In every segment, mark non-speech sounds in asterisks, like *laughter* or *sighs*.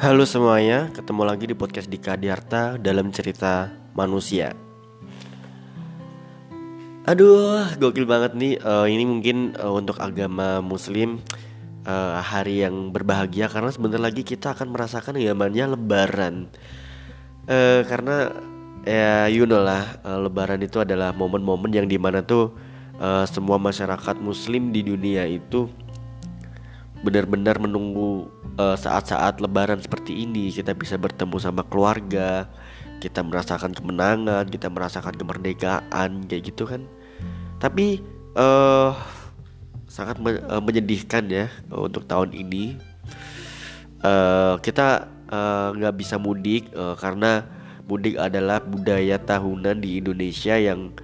Halo semuanya, ketemu lagi di podcast Dika Diarta dalam cerita manusia. Aduh, gokil banget nih. Uh, ini mungkin uh, untuk agama Muslim uh, hari yang berbahagia karena sebentar lagi kita akan merasakan namanya Lebaran. Uh, karena ya you know lah, uh, Lebaran itu adalah momen-momen yang di mana tuh uh, semua masyarakat Muslim di dunia itu benar-benar menunggu saat-saat uh, lebaran seperti ini kita bisa bertemu sama keluarga kita merasakan kemenangan kita merasakan kemerdekaan kayak gitu kan. Tapi uh, sangat me uh, menyedihkan ya untuk tahun ini. Uh, kita nggak uh, bisa mudik uh, karena mudik adalah budaya tahunan di Indonesia yang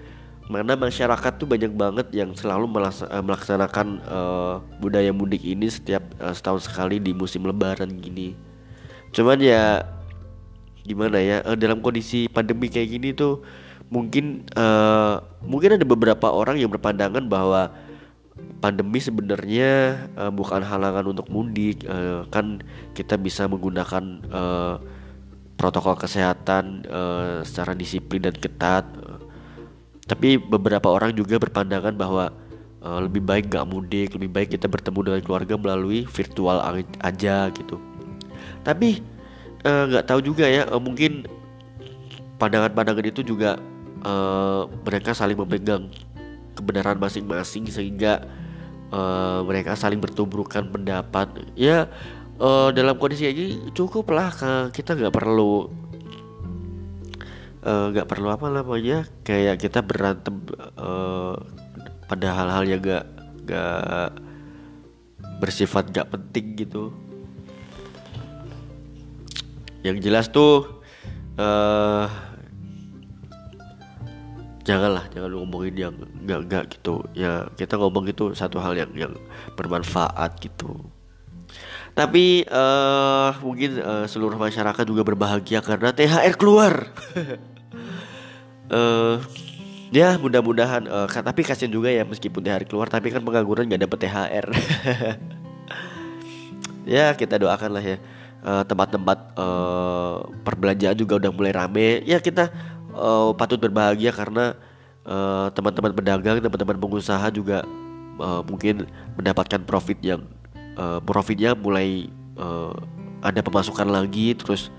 mana masyarakat tuh banyak banget yang selalu eh, melaksanakan uh, budaya mudik ini setiap uh, setahun sekali di musim lebaran gini. Cuman ya gimana ya uh, dalam kondisi pandemi kayak gini tuh mungkin uh, mungkin ada beberapa orang yang berpandangan bahwa pandemi sebenarnya uh, bukan halangan untuk mudik uh, kan kita bisa menggunakan uh, protokol kesehatan uh, secara disiplin dan ketat tapi beberapa orang juga berpandangan bahwa uh, lebih baik gak mudik, lebih baik kita bertemu dengan keluarga melalui virtual aja gitu. Tapi eh, nggak uh, tahu juga ya, uh, mungkin pandangan-pandangan itu juga uh, mereka saling memegang kebenaran masing-masing sehingga uh, mereka saling bertubrukan pendapat. Ya uh, dalam kondisi ini cukuplah kita nggak perlu nggak uh, perlu apa namanya kayak kita berantem uh, pada hal-hal yang gak gak bersifat gak penting gitu. Yang jelas tuh uh, janganlah jangan ngomongin yang nggak nggak gitu. Ya kita ngomong itu satu hal yang yang bermanfaat gitu. Tapi uh, mungkin uh, seluruh masyarakat juga berbahagia karena THR keluar *laughs* uh, ya mudah-mudahan uh, tapi kasian juga ya meskipun THR keluar tapi kan pengangguran nggak dapet THR *laughs* ya kita doakan lah ya. Uh, tempat-tempat uh, perbelanjaan juga udah mulai rame. Ya kita uh, patut berbahagia karena teman-teman uh, pedagang teman-teman pengusaha juga uh, mungkin mendapatkan profit yang uh, profitnya mulai uh, ada pemasukan lagi. Terus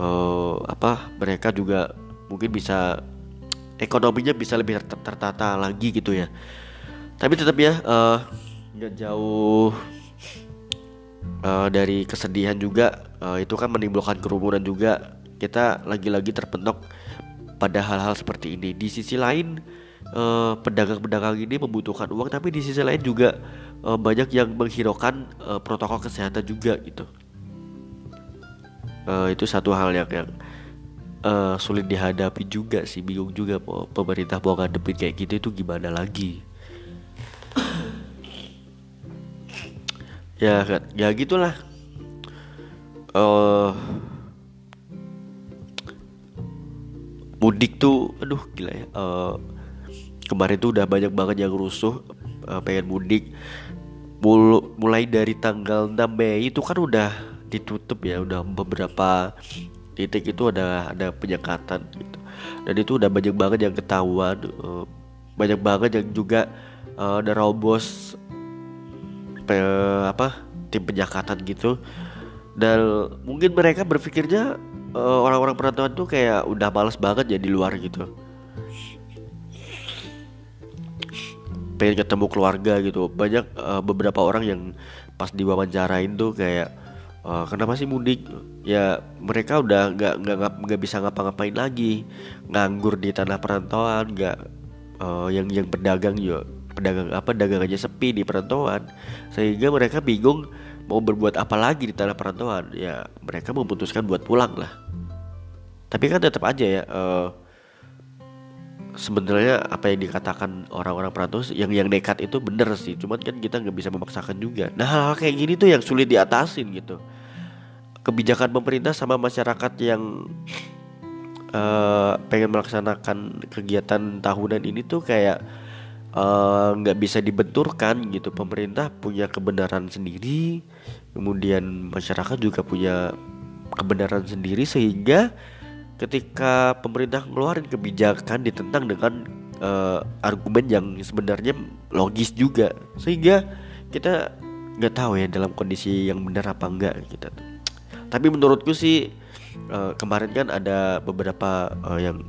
uh, apa mereka juga mungkin bisa ekonominya bisa lebih tertata lagi gitu ya. Tapi tetap ya eh, nggak uh, jauh uh, dari kesedihan juga uh, itu kan menimbulkan kerumunan juga. Kita lagi-lagi terpentok pada hal-hal seperti ini. Di sisi lain pedagang-pedagang uh, ini membutuhkan uang tapi di sisi lain juga uh, banyak yang menghiraukan uh, protokol kesehatan juga gitu. Uh, itu satu hal yang yang uh, sulit dihadapi juga sih bingung juga po pemerintah mau ngadepin kayak gitu itu gimana lagi. Ya kan ya gitulah. Uh, mudik tuh aduh gila ya. Uh, kemarin tuh udah banyak banget yang rusuh uh, pengen mudik. Mul mulai dari tanggal 6 Mei itu kan udah ditutup ya udah beberapa titik itu ada ada penyekatan gitu. Dan itu udah banyak banget yang ketahuan uh, banyak banget yang juga uh, ada robos pe, apa tim penyekatan gitu. Dan mungkin mereka berpikirnya uh, orang-orang perantauan tuh kayak udah males banget ya luar gitu. Pengen ketemu keluarga gitu. Banyak uh, beberapa orang yang pas diwawancarain tuh kayak uh, kenapa sih mudik ya mereka udah nggak nggak nggak bisa ngapa-ngapain lagi. Nganggur di tanah perantauan nggak uh, yang yang pedagang juga pedagang apa dagangannya sepi di perantauan. Sehingga mereka bingung mau berbuat apa lagi di tanah perantauan. Ya mereka memutuskan buat pulang lah. Tapi kan tetap aja ya uh, sebenarnya apa yang dikatakan orang-orang perantau yang yang nekat itu bener sih. Cuman kan kita nggak bisa memaksakan juga. Nah hal-hal kayak gini tuh yang sulit diatasin gitu. Kebijakan pemerintah sama masyarakat yang uh, pengen melaksanakan kegiatan tahunan ini tuh kayak eh, nggak uh, bisa dibenturkan gitu. Pemerintah punya kebenaran sendiri kemudian masyarakat juga punya kebenaran sendiri sehingga ketika pemerintah ngeluarin kebijakan ditentang dengan uh, argumen yang sebenarnya logis juga sehingga kita nggak tahu ya dalam kondisi yang benar apa enggak kita gitu. tapi menurutku sih uh, kemarin kan ada beberapa uh, yang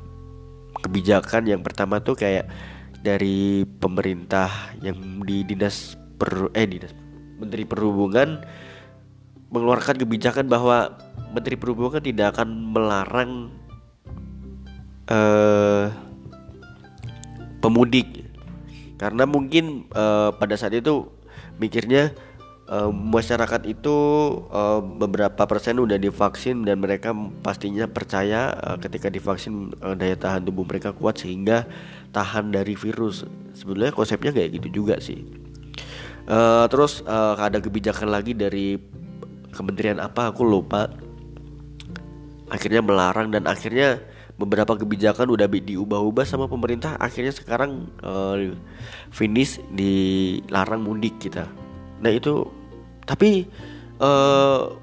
kebijakan yang pertama tuh kayak dari pemerintah yang di dinas per eh dinas menteri perhubungan mengeluarkan kebijakan bahwa Menteri Perhubungan tidak akan melarang uh, pemudik. Karena mungkin uh, pada saat itu mikirnya uh, masyarakat itu uh, beberapa persen udah divaksin dan mereka pastinya percaya uh, ketika divaksin uh, daya tahan tubuh mereka kuat sehingga tahan dari virus. Sebenarnya konsepnya kayak gitu juga sih. Uh, terus uh, ada kebijakan lagi dari kementerian apa? Aku lupa akhirnya melarang dan akhirnya beberapa kebijakan udah diubah-ubah sama pemerintah. Akhirnya sekarang uh, finish dilarang mudik kita. Nah itu tapi uh,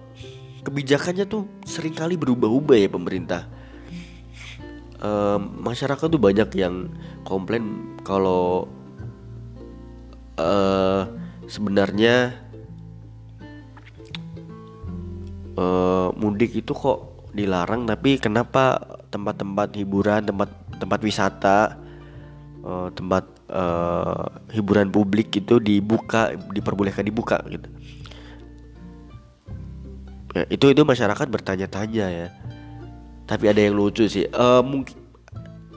kebijakannya tuh sering kali berubah-ubah ya pemerintah. Uh, masyarakat tuh banyak yang komplain kalau uh, sebenarnya uh, mudik itu kok dilarang tapi kenapa tempat-tempat hiburan tempat tempat wisata uh, tempat uh, hiburan publik itu dibuka diperbolehkan dibuka gitu. Ya, itu itu masyarakat bertanya-tanya ya. Tapi ada yang lucu sih uh, mungkin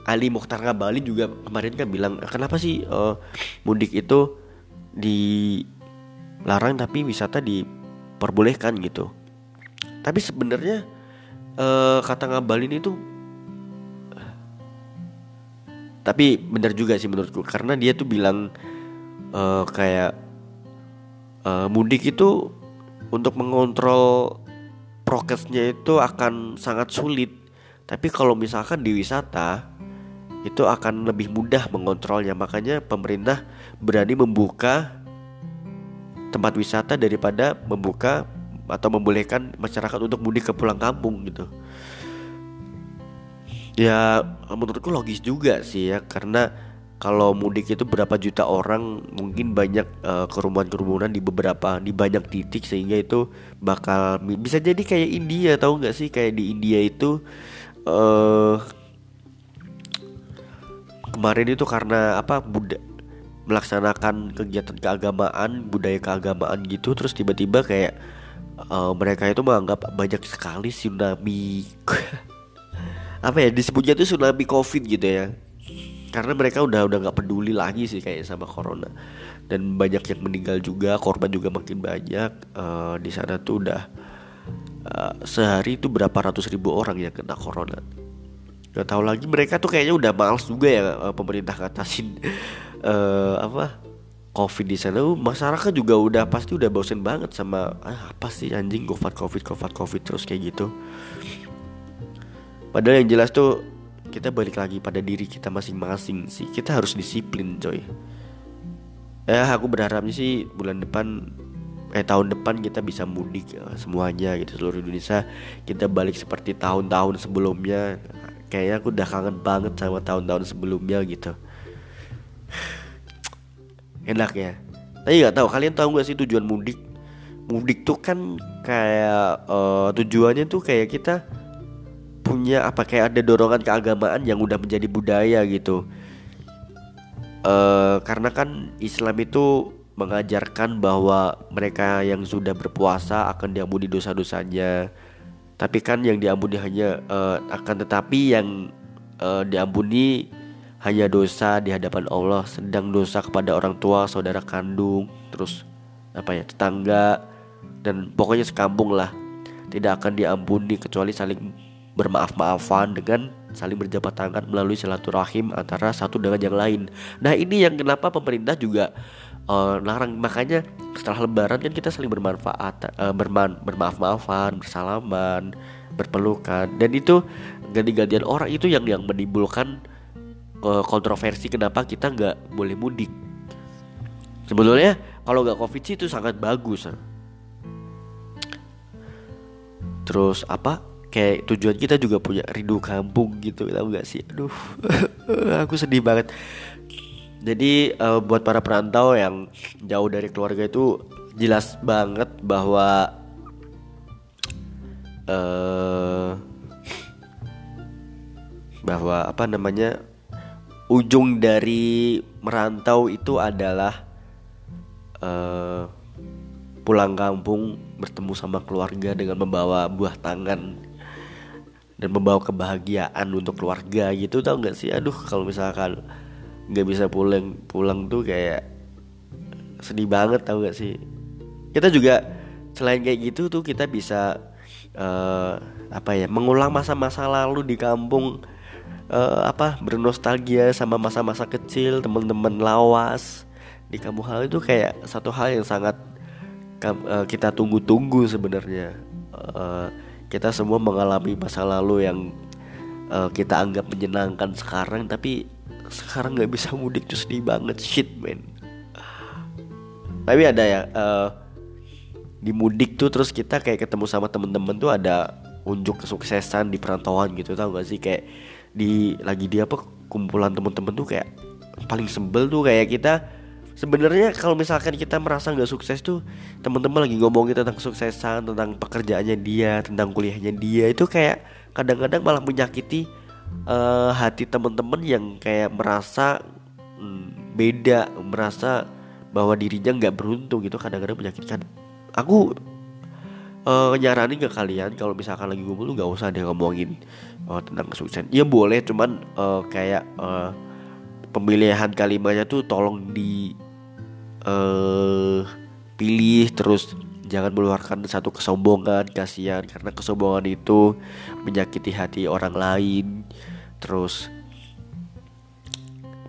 Ali Mokhtar Ngabalin juga kemarin kan bilang kenapa sih uh, mudik itu dilarang tapi wisata diperbolehkan? Gitu. Tapi sebenarnya uh, kata ngabalin itu tapi benar juga sih menurutku. Karena dia tuh bilang uh, kayak uh, mudik itu untuk mengontrol prokesnya itu akan sangat sulit. Tapi kalau misalkan di wisata itu akan lebih mudah mengontrolnya. Makanya pemerintah berani membuka tempat wisata daripada membuka atau membolehkan masyarakat untuk mudik ke pulang kampung gitu. Ya menurutku logis juga sih ya karena kalau mudik itu berapa juta orang mungkin banyak uh, kerumunan-kerumunan di beberapa di banyak titik sehingga itu bakal bisa jadi kayak India tahu nggak sih? Kayak di India itu uh, kemarin itu karena apa Buddha melaksanakan kegiatan keagamaan budaya keagamaan gitu terus tiba-tiba kayak uh, mereka itu menganggap banyak sekali tsunami. Apa ya disebutnya itu tsunami covid gitu ya. Karena mereka udah udah nggak peduli lagi sih kayak sama corona. Dan banyak yang meninggal juga korban juga makin banyak. Uh, di sana tuh udah uh, sehari itu berapa ratus ribu orang yang kena corona. Gak tahu lagi mereka tuh kayaknya udah males juga ya pemerintah ngatasin uh, apa covid di sana masyarakat juga udah pasti udah bosen banget sama ah, apa sih anjing covid covid covid covid terus kayak gitu. Padahal yang jelas tuh kita balik lagi pada diri kita masing-masing sih. Kita harus disiplin coy. Ya aku berharapnya sih bulan depan eh tahun depan kita bisa mudik uh, semuanya gitu seluruh Indonesia. Kita balik seperti tahun-tahun sebelumnya. Kayaknya aku udah kangen banget sama tahun-tahun sebelumnya gitu enak ya. Tapi nggak tahu kalian tahu nggak sih tujuan mudik? Mudik tuh kan kayak uh, tujuannya tuh kayak kita punya apa kayak ada dorongan keagamaan yang udah menjadi budaya gitu. Uh, karena kan Islam itu mengajarkan bahwa mereka yang sudah berpuasa akan diampuni dosa-dosanya. Tapi kan yang diampuni hanya uh, akan tetapi yang uh, diampuni hanya dosa di hadapan Allah, sedang dosa kepada orang tua, saudara kandung, terus apa ya, tetangga dan pokoknya sekampung lah. Tidak akan diampuni kecuali saling bermaaf-maafan dengan saling berjabat tangan melalui silaturahim antara satu dengan yang lain. Nah, ini yang kenapa pemerintah juga uh, larang makanya setelah lebaran kan kita saling bermanfaat uh, berman bermaaf-maafan, bersalaman, berpelukan dan itu ganti-gantian orang itu yang yang menimbulkan kontroversi kenapa kita nggak boleh mudik. Sebetulnya kalau nggak covid sih itu sangat bagus. terus apa kayak tujuan kita juga punya rindu kampung gitu tau gak sih aduh *laughs* aku sedih banget jadi uh, buat para perantau yang jauh dari keluarga itu jelas banget bahwa uh, bahwa apa namanya ujung dari merantau itu adalah uh, pulang kampung bertemu sama keluarga dengan membawa buah tangan dan membawa kebahagiaan untuk keluarga gitu tau gak sih? Aduh kalau misalkan nggak bisa pulang pulang tuh kayak sedih banget tau gak sih? Kita juga selain kayak gitu tuh kita bisa uh, apa ya mengulang masa-masa lalu di kampung uh, apa bernostalgia sama masa-masa kecil teman-teman lawas. Di kampung hal itu kayak satu hal yang sangat uh, kita tunggu-tunggu sebenarnya. Uh, kita semua mengalami masa lalu yang uh, kita anggap menyenangkan sekarang tapi sekarang nggak bisa mudik tuh *laughs* sedih banget. Shit man. Tapi ada ya uh, di mudik tuh terus kita kayak ketemu sama temen-temen tuh ada unjuk kesuksesan di perantauan gitu tau gak sih? Kayak di lagi dia apa kumpulan temen-temen tuh kayak paling sebel tuh kayak kita sebenarnya kalau misalkan kita merasa nggak sukses tuh teman-teman lagi ngomongin tentang kesuksesan tentang pekerjaannya dia tentang kuliahnya dia itu kayak kadang-kadang malah menyakiti uh, hati teman-teman yang kayak merasa hmm, beda merasa bahwa dirinya nggak beruntung gitu kadang-kadang menyakitkan. Aku uh, nyaranin ke kalian kalau misalkan lagi ngumpul nggak usah deh ngomongin uh, tentang kesuksesan. Iya boleh, cuman uh, kayak uh, pemilihan kalimatnya tuh tolong di uh, pilih terus jangan meluarkan satu kesombongan kasihan karena kesombongan itu menyakiti hati orang lain terus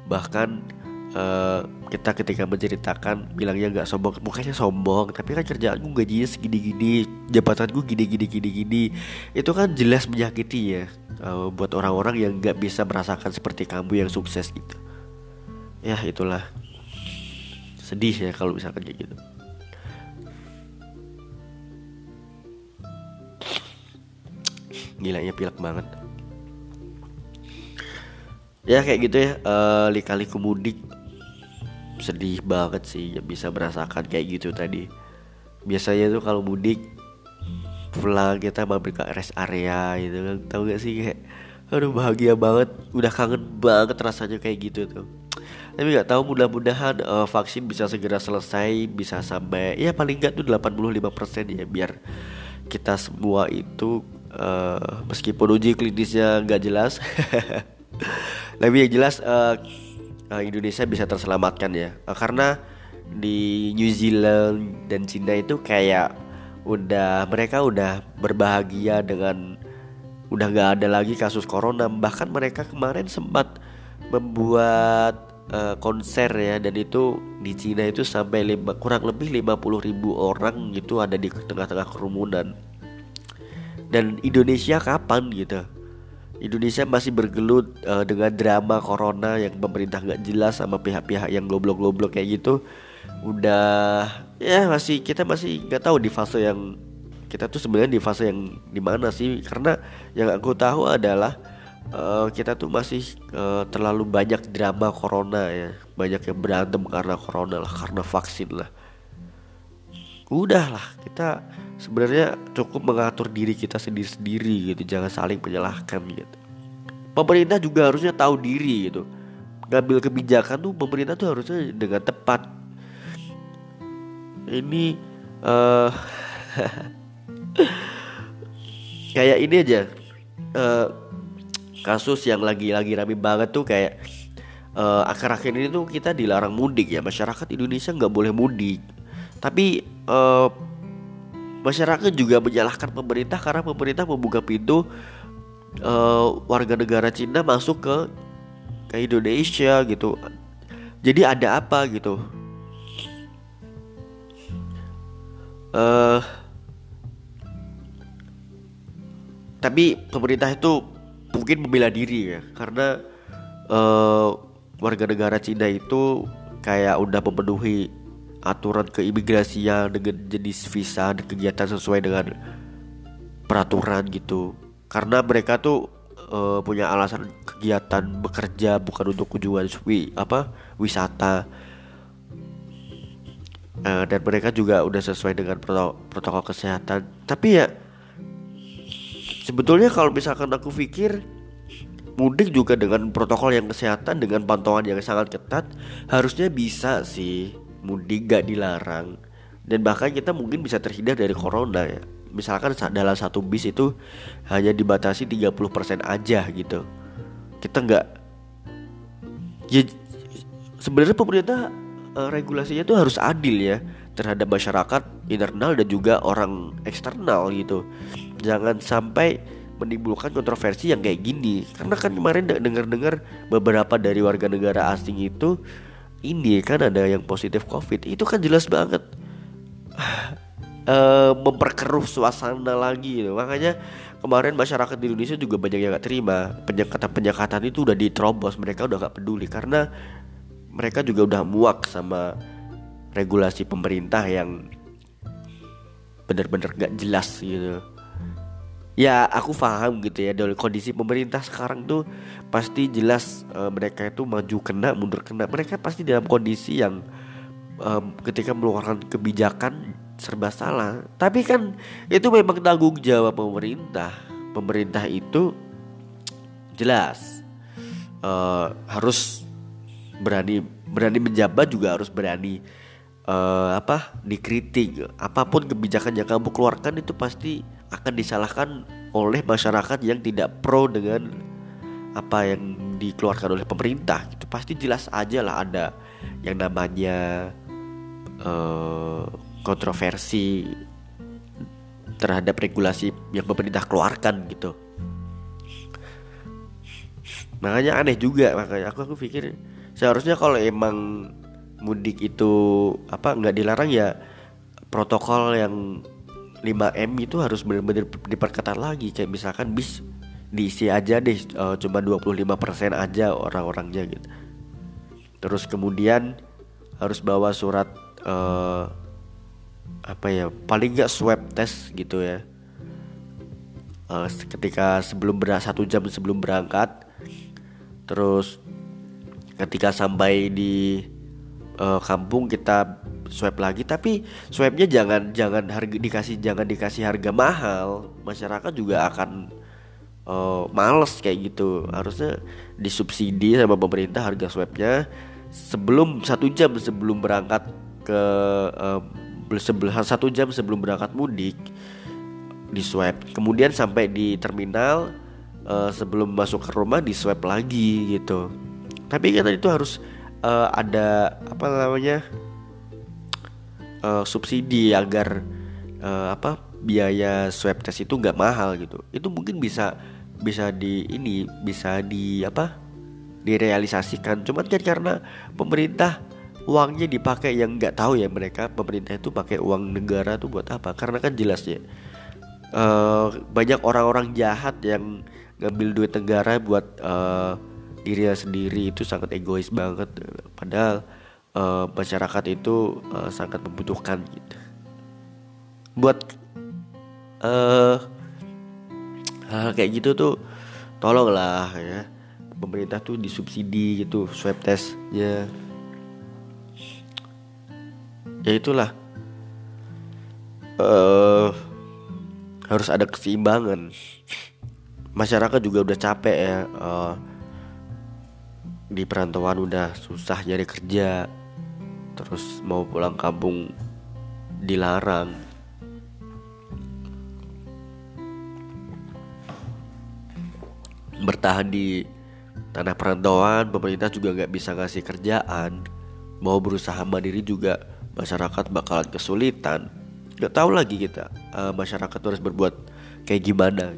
bahkan uh, kita ketika menceritakan bilangnya nggak sombong. Bukannya sombong tapi kan kerjaanku gajinya segini-gini jabatanku gini-gini gini-gini itu kan jelas menyakiti ya uh, buat orang-orang yang nggak bisa merasakan seperti kamu yang sukses gitu. Ya itulah. Sedih ya kalau misalkan kayak gitu. Gilanya pilek banget. Ya kayak gitu ya uh, lika-liku mudik sedih banget sih bisa merasakan kayak gitu tadi. Biasanya tuh kalau mudik pulang kita mampir ke rest area gitu kan. Tahu gak sih kayak aduh bahagia banget. Udah kangen banget rasanya kayak gitu tuh. Tapi nggak tahu mudah-mudahan uh, vaksin bisa segera selesai bisa sampai ya paling nggak tuh 85% ya biar kita semua itu uh, meskipun uji klinisnya nggak jelas. *laughs* Lebih yang jelas uh, uh, Indonesia bisa terselamatkan ya. Uh, karena di New Zealand dan Cina itu kayak udah mereka udah berbahagia dengan udah nggak ada lagi kasus corona. Bahkan mereka kemarin sempat membuat uh, konser ya dan itu di Cina itu sampai lima, kurang lebih 50 ribu orang gitu ada di tengah-tengah kerumunan. Dan Indonesia kapan gitu Indonesia masih bergelut uh, dengan drama corona yang pemerintah nggak jelas sama pihak-pihak yang goblok-goblok kayak gitu. Udah ya masih kita masih nggak tahu di fase yang kita tuh sebenarnya di fase yang di mana sih. Karena yang aku tahu adalah uh, kita tuh masih uh, terlalu banyak drama corona ya. Banyak yang berantem karena corona lah karena vaksin lah. Udahlah kita sebenarnya cukup mengatur diri kita sendiri-sendiri gitu jangan saling menyalahkan gitu. Pemerintah juga harusnya tahu diri gitu. Ngambil kebijakan tuh pemerintah tuh harusnya dengan tepat. Ini uh, *laughs* kayak ini aja. Uh, kasus yang lagi-lagi rame banget tuh kayak uh, akhir-akhir ini tuh kita dilarang mudik ya. Masyarakat Indonesia nggak boleh mudik. Tapi uh, masyarakat juga menyalahkan pemerintah karena pemerintah membuka pintu uh, warga negara Cina masuk ke ke Indonesia gitu. Jadi ada apa gitu? Uh, tapi pemerintah itu mungkin membela diri ya karena uh, warga negara Cina itu kayak udah memenuhi aturan keimigrasian dengan jenis visa dan kegiatan sesuai dengan peraturan gitu. Karena mereka tuh uh, punya alasan kegiatan bekerja bukan untuk tujuan wi apa wisata. Uh, dan mereka juga udah sesuai dengan protokol kesehatan. Tapi ya sebetulnya kalau misalkan aku pikir mudik juga dengan protokol yang kesehatan dengan pantauan yang sangat ketat harusnya bisa sih mudik gak dilarang. Dan bahkan kita mungkin bisa terhindar dari corona ya. Misalkan dalam satu bis itu hanya dibatasi 30% aja gitu. Kita nggak ya sebenarnya pemerintah uh, regulasinya itu harus adil ya terhadap masyarakat internal dan juga orang eksternal gitu. Jangan sampai menimbulkan kontroversi yang kayak gini. Karena kan kemarin dengar-dengar beberapa dari warga negara asing itu ini kan ada yang positif covid itu kan jelas banget. Uh, *sighs* memperkeruh suasana lagi gitu. makanya kemarin masyarakat di Indonesia juga banyak yang gak terima. Penyekatan penyekatan itu udah diterobos mereka udah gak peduli karena mereka juga udah muak sama regulasi pemerintah yang bener-bener gak jelas gitu ya aku paham gitu ya dari kondisi pemerintah sekarang tuh pasti jelas uh, mereka itu maju kena mundur kena. Mereka pasti dalam kondisi yang um, ketika mengeluarkan kebijakan serba salah. Tapi kan itu memang tanggung jawab pemerintah. Pemerintah itu jelas uh, harus berani berani menjabat juga harus berani uh, apa dikritik. Apa pun kebijakan yang kamu keluarkan itu pasti akan disalahkan oleh masyarakat yang tidak pro dengan apa yang dikeluarkan oleh pemerintah itu pasti jelas aja lah ada yang namanya uh, kontroversi terhadap regulasi yang pemerintah keluarkan gitu. Makanya aneh juga makanya aku aku pikir seharusnya kalau emang mudik itu apa nggak dilarang ya protokol yang 5M itu harus benar-benar diperketat lagi kayak misalkan bis diisi aja deh uh, cuma 25% aja orang-orangnya gitu. Terus kemudian harus bawa surat uh, apa ya paling nggak swab test gitu ya. Uh, ketika sebelum berangkat satu jam sebelum berangkat, terus ketika sampai di uh, kampung kita swab lagi tapi swabnya jangan jangan harga dikasih jangan dikasih harga mahal. Masyarakat juga akan uh, males kayak gitu. Harusnya disubsidi sama pemerintah harga swabnya sebelum satu jam sebelum berangkat ke uh, satu jam sebelum berangkat mudik di swab kemudian sampai di terminal uh, sebelum masuk ke rumah di swab lagi gitu. Tapi kan itu harus uh, ada apa namanya uh, subsidi agar uh, apa biaya swab test itu nggak mahal gitu. Itu mungkin bisa bisa di ini bisa di apa direalisasikan. Cuman kan karena pemerintah uangnya dipakai yang nggak tahu ya mereka pemerintah itu pakai uang negara tuh buat apa? Karena kan jelas ya uh, banyak orang-orang jahat yang ngambil duit negara buat uh, dirinya sendiri itu sangat egois banget. Padahal uh, masyarakat itu uh, sangat membutuhkan gitu. Buat uh, hal kayak gitu tuh tolonglah ya. Pemerintah tuh disubsidi gitu swab testnya ya. Itulah. Uh, harus ada keseimbangan. Masyarakat juga udah capek ya uh, di perantauan udah susah nyari kerja terus mau pulang kampung dilarang. Bertahan di tanah perantauan pemerintah juga nggak bisa ngasih kerjaan. Mau berusaha mandiri juga masyarakat bakalan kesulitan. Nggak tahu lagi kita uh, masyarakat harus berbuat kayak gimana.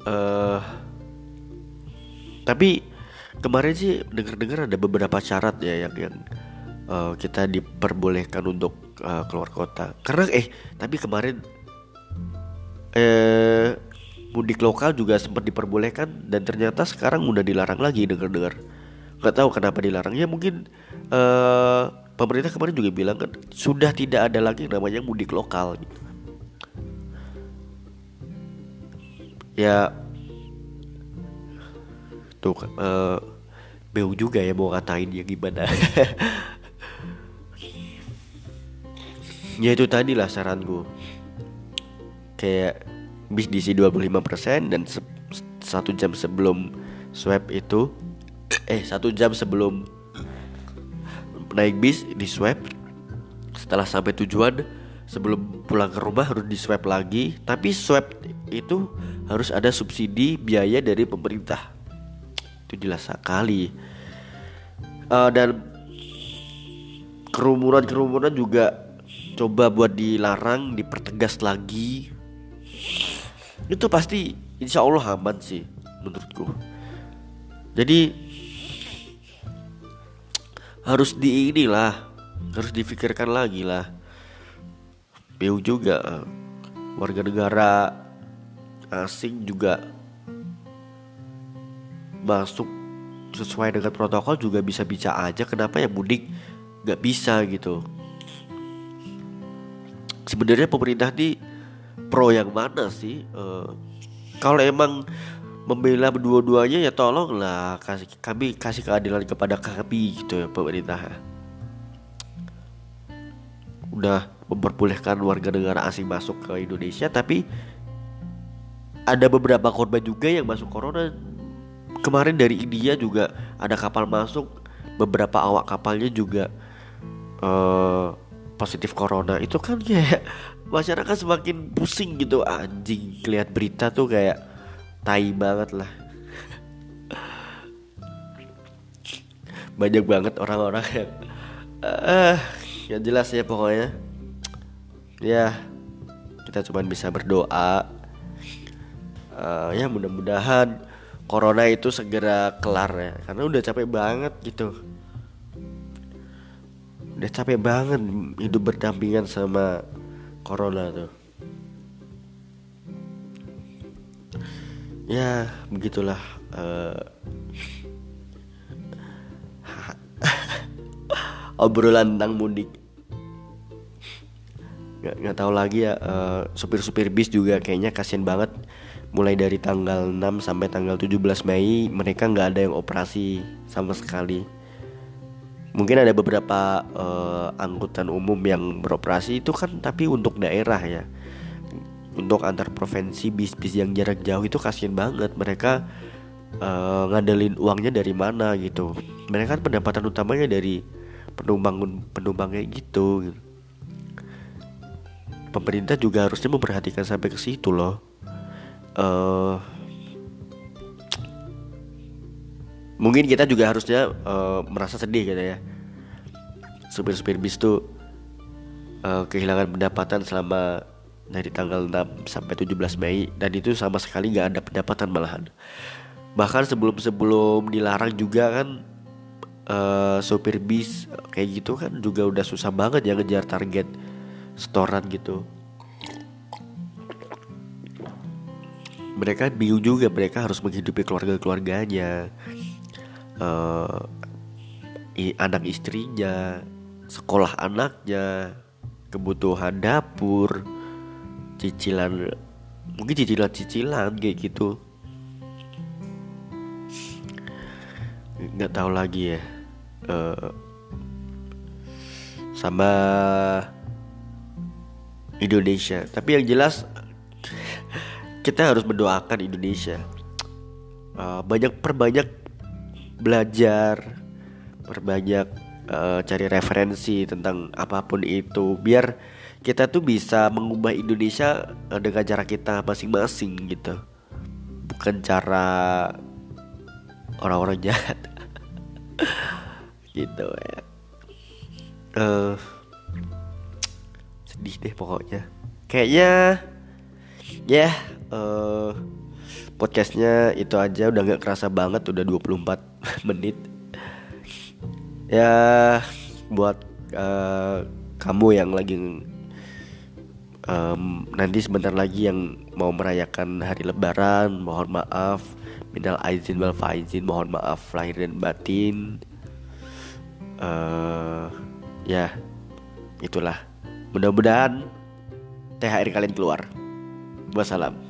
Uh, tapi kemarin sih dengar-dengar ada beberapa syarat ya yang yang uh, kita diperbolehkan untuk uh, keluar kota. Karena eh tapi kemarin eh mudik lokal juga sempat diperbolehkan dan ternyata sekarang udah dilarang lagi dengar-dengar. Gak tahu kenapa dilarangnya mungkin uh, pemerintah kemarin juga bilang kan sudah tidak ada lagi namanya mudik lokal gitu. ya tuh uh, beu juga ya mau ngatain ya gimana? *laughs* Ya itu tadi lah saranku kayak bis diisi 25% dan se satu jam sebelum swab itu eh satu jam sebelum naik bis di swab setelah sampai tujuan sebelum pulang ke rumah harus di swab lagi. Tapi swab itu harus ada subsidi biaya dari pemerintah itu jelas sekali. Uh, dan kerumunan kerumunan juga coba buat dilarang dipertegas lagi. Itu pasti insya Allah aman sih menurutku. Jadi harus di inilah harus difikirkan lagi lah. BU juga warga negara asing juga masuk sesuai dengan protokol juga bisa bisa aja kenapa ya mudik nggak bisa gitu sebenarnya pemerintah di pro yang mana sih? Uh, kalau emang membela dua-duanya ya tolonglah kasih kami kasih keadilan kepada kami gitu ya pemerintah. Udah memperbolehkan warga negara asing masuk ke Indonesia tapi ada beberapa korban juga yang masuk corona. Kemarin dari India juga ada kapal masuk, beberapa awak kapalnya juga uh, positif corona. Itu kan kayak *laughs* masyarakat semakin pusing gitu. Anjing lihat berita tuh kayak tai banget lah. Banyak banget orang-orang yang uh, yang jelas ya pokoknya. Ya kita cuma bisa berdoa. Uh, ya mudah-mudahan corona itu segera kelar ya. Karena udah capek banget gitu. Udah capek banget hidup berdampingan sama corona tuh. Ya begitulah uh, *laughs* obrolan tentang mudik. Nggak nggak tahu lagi ya uh, supir-supir bis juga kayaknya kasian banget mulai dari tanggal 6 sampai tanggal 17 Mei mereka nggak ada yang operasi sama sekali. Mungkin ada beberapa uh, angkutan umum yang beroperasi itu kan tapi untuk daerah ya. Untuk antar provinsi bis-bis yang jarak jauh itu kasihan banget. Mereka uh, ngandelin uangnya dari mana gitu. Mereka kan pendapatan utamanya dari penumpang penumpangnya gitu. Pemerintah juga harusnya memperhatikan sampai ke situ loh uh, mungkin kita juga harusnya uh, merasa sedih gitu ya. Supir-supir bis tuh uh, kehilangan pendapatan selama dari tanggal 6 sampai 17 Mei dan itu sama sekali nggak ada pendapatan malahan. Bahkan sebelum-sebelum dilarang juga kan uh, supir bis kayak gitu kan juga udah susah banget ya ngejar target setoran gitu mereka bingung juga mereka harus menghidupi keluarga-keluarganya. Uh, anak istrinya, sekolah anaknya, kebutuhan dapur, cicilan mungkin cicilan-cicilan kayak gitu. nggak tahu lagi ya. Uh, sama Indonesia. Tapi yang jelas kita harus mendoakan Indonesia. Uh, banyak perbanyak belajar perbanyak uh, cari referensi tentang apa pun itu biar kita tuh bisa mengubah Indonesia uh, dengan cara kita masing-masing gitu. Bukan cara orang-orang *laughs* jahat. Gitu ya. Uh, sedih deh pokoknya. Kayaknya ya yeah, uh, podcastnya itu aja udah gak kerasa banget udah 24 *laughs* menit ya buat uh, kamu yang lagi um, nanti sebentar lagi yang mau merayakan hari lebaran mohon maaf minal aizin wal faizin mohon maaf lahir dan batin uh, ya itulah mudah-mudahan THR kalian keluar. Wassalam.